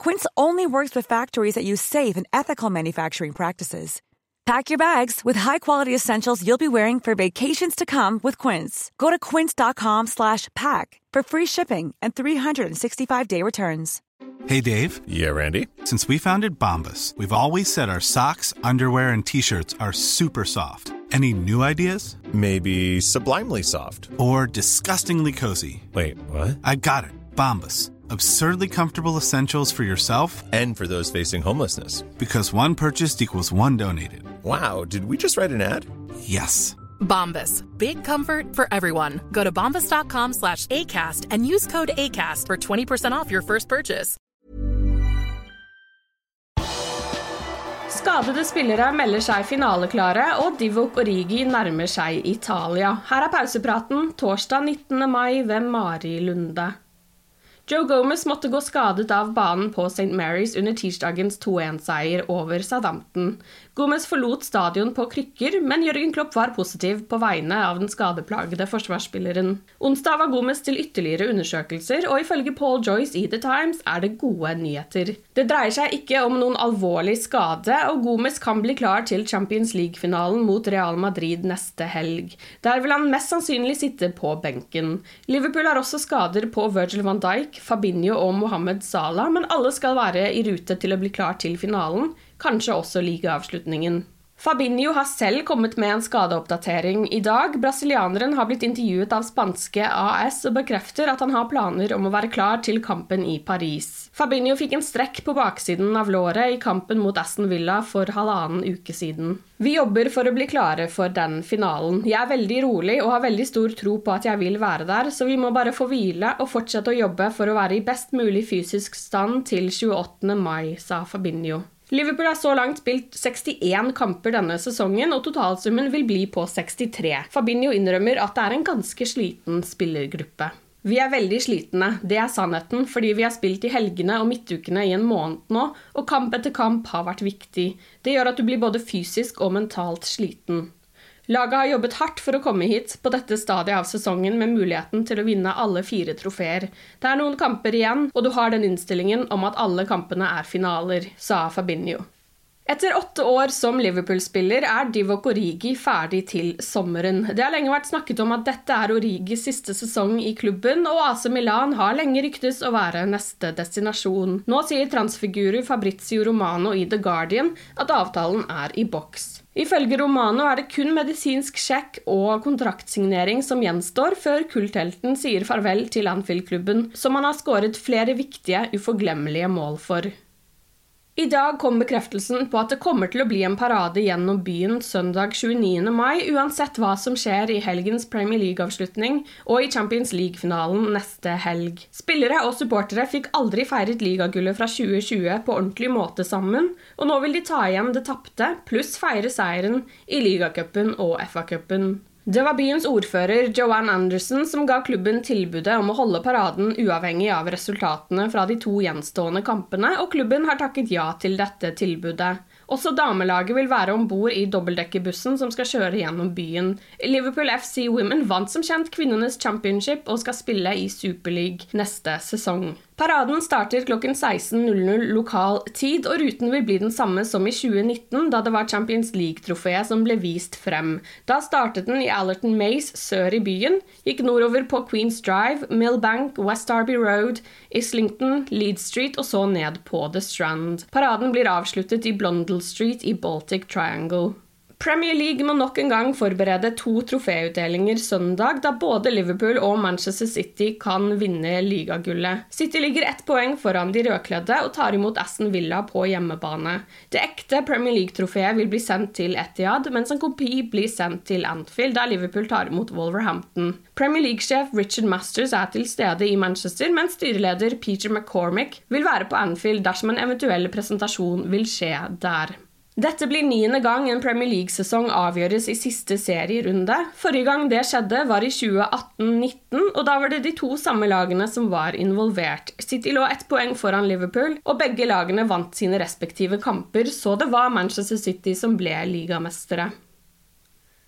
Quince only works with factories that use safe and ethical manufacturing practices. Pack your bags with high-quality essentials you'll be wearing for vacations to come with Quince. Go to quince.com/pack for free shipping and 365-day returns. Hey Dave. Yeah, Randy. Since we founded Bombus, we've always said our socks, underwear, and t-shirts are super soft. Any new ideas? Maybe sublimely soft. Or disgustingly cozy. Wait, what? I got it. Bombus absurdly comfortable essentials for yourself and for those facing homelessness. Because one purchased equals one donated. Wow, did we just write an ad? Yes. Bombas. Big comfort for everyone. Go to bombas.com slash ACAST and use code ACAST for 20% off your first purchase. Skadede spillere melder seg finaleklare, og Divok Origi nærmer seg Italia. Her er pausepraten torsdag 19. mai ved Mari Lunde. Joe Gomez måtte gå skadet av banen på St. Mary's under tirsdagens 2-1-seier over Southampton. Gomez forlot stadion på krykker, men Jørgen Klopp var positiv på vegne av den skadeplagede forsvarsspilleren. Onsdag var Gomez til ytterligere undersøkelser, og ifølge Paul Joyce i The Times er det gode nyheter. Det dreier seg ikke om noen alvorlig skade, og Gomez kan bli klar til Champions League-finalen mot Real Madrid neste helg. Der vil han mest sannsynlig sitte på benken. Liverpool har også skader på Virgil van Dijk, Fabinho og Mohammed Salah, men alle skal være i rute til å bli klar til finalen, kanskje også ligaavslutningen. Fabinho har selv kommet med en skadeoppdatering i dag. Brasilianeren har blitt intervjuet av spanske AS og bekrefter at han har planer om å være klar til kampen i Paris. Fabinho fikk en strekk på baksiden av låret i kampen mot Aston Villa for halvannen uke siden. Vi jobber for å bli klare for den finalen. Jeg er veldig rolig og har veldig stor tro på at jeg vil være der, så vi må bare få hvile og fortsette å jobbe for å være i best mulig fysisk stand til 28. mai, sa Fabinho. Liverpool har så langt spilt 61 kamper denne sesongen, og totalsummen vil bli på 63. Fabinho innrømmer at det er en ganske sliten spillergruppe. Vi er veldig slitne, det er sannheten, fordi vi har spilt i helgene og midtukene i en måned nå, og kamp etter kamp har vært viktig. Det gjør at du blir både fysisk og mentalt sliten. Laget har jobbet hardt for å komme hit på dette stadiet av sesongen med muligheten til å vinne alle fire trofeer. Det er noen kamper igjen, og du har den innstillingen om at alle kampene er finaler, sa Fabinho. Etter åtte år som Liverpool-spiller er Divok Origi ferdig til sommeren. Det har lenge vært snakket om at dette er Origis siste sesong i klubben, og AC Milan har lenge ryktes å være neste destinasjon. Nå sier transfigurer Fabrizio Romano i The Guardian at avtalen er i boks. Ifølge Romano er det kun medisinsk sjekk og kontraktsignering som gjenstår før kulthelten sier farvel til Anfield-klubben, som han har skåret flere viktige, uforglemmelige mål for. I dag kom bekreftelsen på at det kommer til å bli en parade gjennom byen søndag 29. mai, uansett hva som skjer i helgens Premier League-avslutning og i Champions League-finalen neste helg. Spillere og supportere fikk aldri feiret ligagullet fra 2020 på ordentlig måte sammen, og nå vil de ta igjen det tapte, pluss feire seieren i ligacupen og FA-cupen. Det var byens ordfører Joanne Anderson som ga klubben tilbudet om å holde paraden uavhengig av resultatene fra de to gjenstående kampene, og klubben har takket ja til dette tilbudet. Også damelaget vil være om bord i dobbeltdekkerbussen som skal kjøre gjennom byen. Liverpool FC Women vant som kjent kvinnenes championship og skal spille i Superleague neste sesong. Paraden starter klokken 16.00 lokal tid, og ruten vil bli den samme som i 2019, da det var Champions League-trofeet som ble vist frem. Da startet den i Allerton Maze sør i byen, gikk nordover på Queens Drive, Millbank, West Derby Road, Islington, Leeds Street og så ned på The Strand. Paraden blir avsluttet i Blondel Street i Baltic Triangle. Premier League må nok en gang forberede to troféutdelinger søndag, da både Liverpool og Manchester City kan vinne ligagullet. City ligger ett poeng foran de rødkledde og tar imot Aston Villa på hjemmebane. Det ekte Premier League-trofeet vil bli sendt til Etihad, mens en kopi blir sendt til Anfield, der Liverpool tar imot Wolverhampton. Premier League-sjef Richard Masters er til stede i Manchester, mens styreleder Peter McCormick vil være på Anfield dersom en eventuell presentasjon vil skje der. Dette blir niende gang en Premier League-sesong avgjøres i siste serierunde. Forrige gang det skjedde, var i 2018-19, og da var det de to samme lagene som var involvert. City lå ett poeng foran Liverpool, og begge lagene vant sine respektive kamper, så det var Manchester City som ble ligamestere.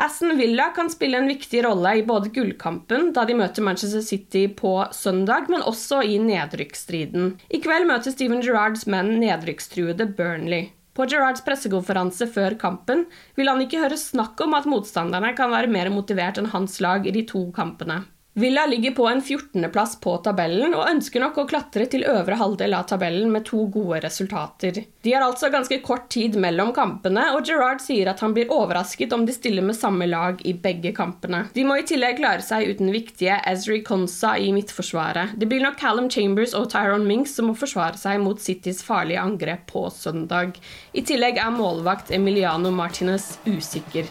Aston Villa kan spille en viktig rolle i både gullkampen, da de møter Manchester City på søndag, men også i nedrykksstriden. I kveld møter Steven Gerrards menn nedrykkstruede Burnley. På Gerrards pressekonferanse før kampen vil han ikke høre snakk om at motstanderne kan være mer motivert enn hans lag i de to kampene. Villa ligger på en 14.-plass på tabellen og ønsker nok å klatre til øvre halvdel av tabellen med to gode resultater. De har altså ganske kort tid mellom kampene, og Gerrard sier at han blir overrasket om de stiller med samme lag i begge kampene. De må i tillegg klare seg uten viktige Ezri Konsa i midtforsvaret. Det blir nok Callum Chambers og Tyrone Minks som må forsvare seg mot Citys farlige angrep på søndag. I tillegg er målvakt Emiliano Martinez usikker.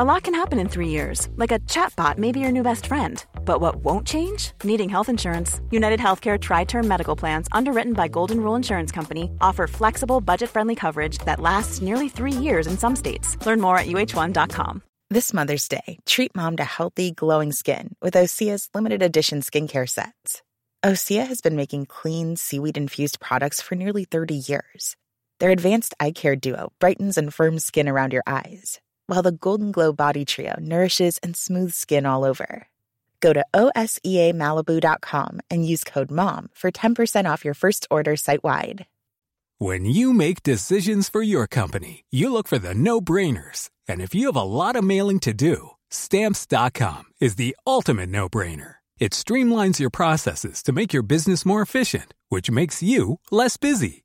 A lot can happen in three years, like a chatbot may be your new best friend. But what won't change? Needing health insurance. United Healthcare Tri Term Medical Plans, underwritten by Golden Rule Insurance Company, offer flexible, budget friendly coverage that lasts nearly three years in some states. Learn more at uh1.com. This Mother's Day, treat mom to healthy, glowing skin with Osea's limited edition skincare sets. Osea has been making clean, seaweed infused products for nearly 30 years. Their advanced eye care duo brightens and firms skin around your eyes while the Golden Glow Body Trio nourishes and smooths skin all over. Go to OSEAMalibu.com and use code MOM for 10% off your first order site wide. When you make decisions for your company, you look for the no brainers. And if you have a lot of mailing to do, Stamps.com is the ultimate no brainer. It streamlines your processes to make your business more efficient, which makes you less busy.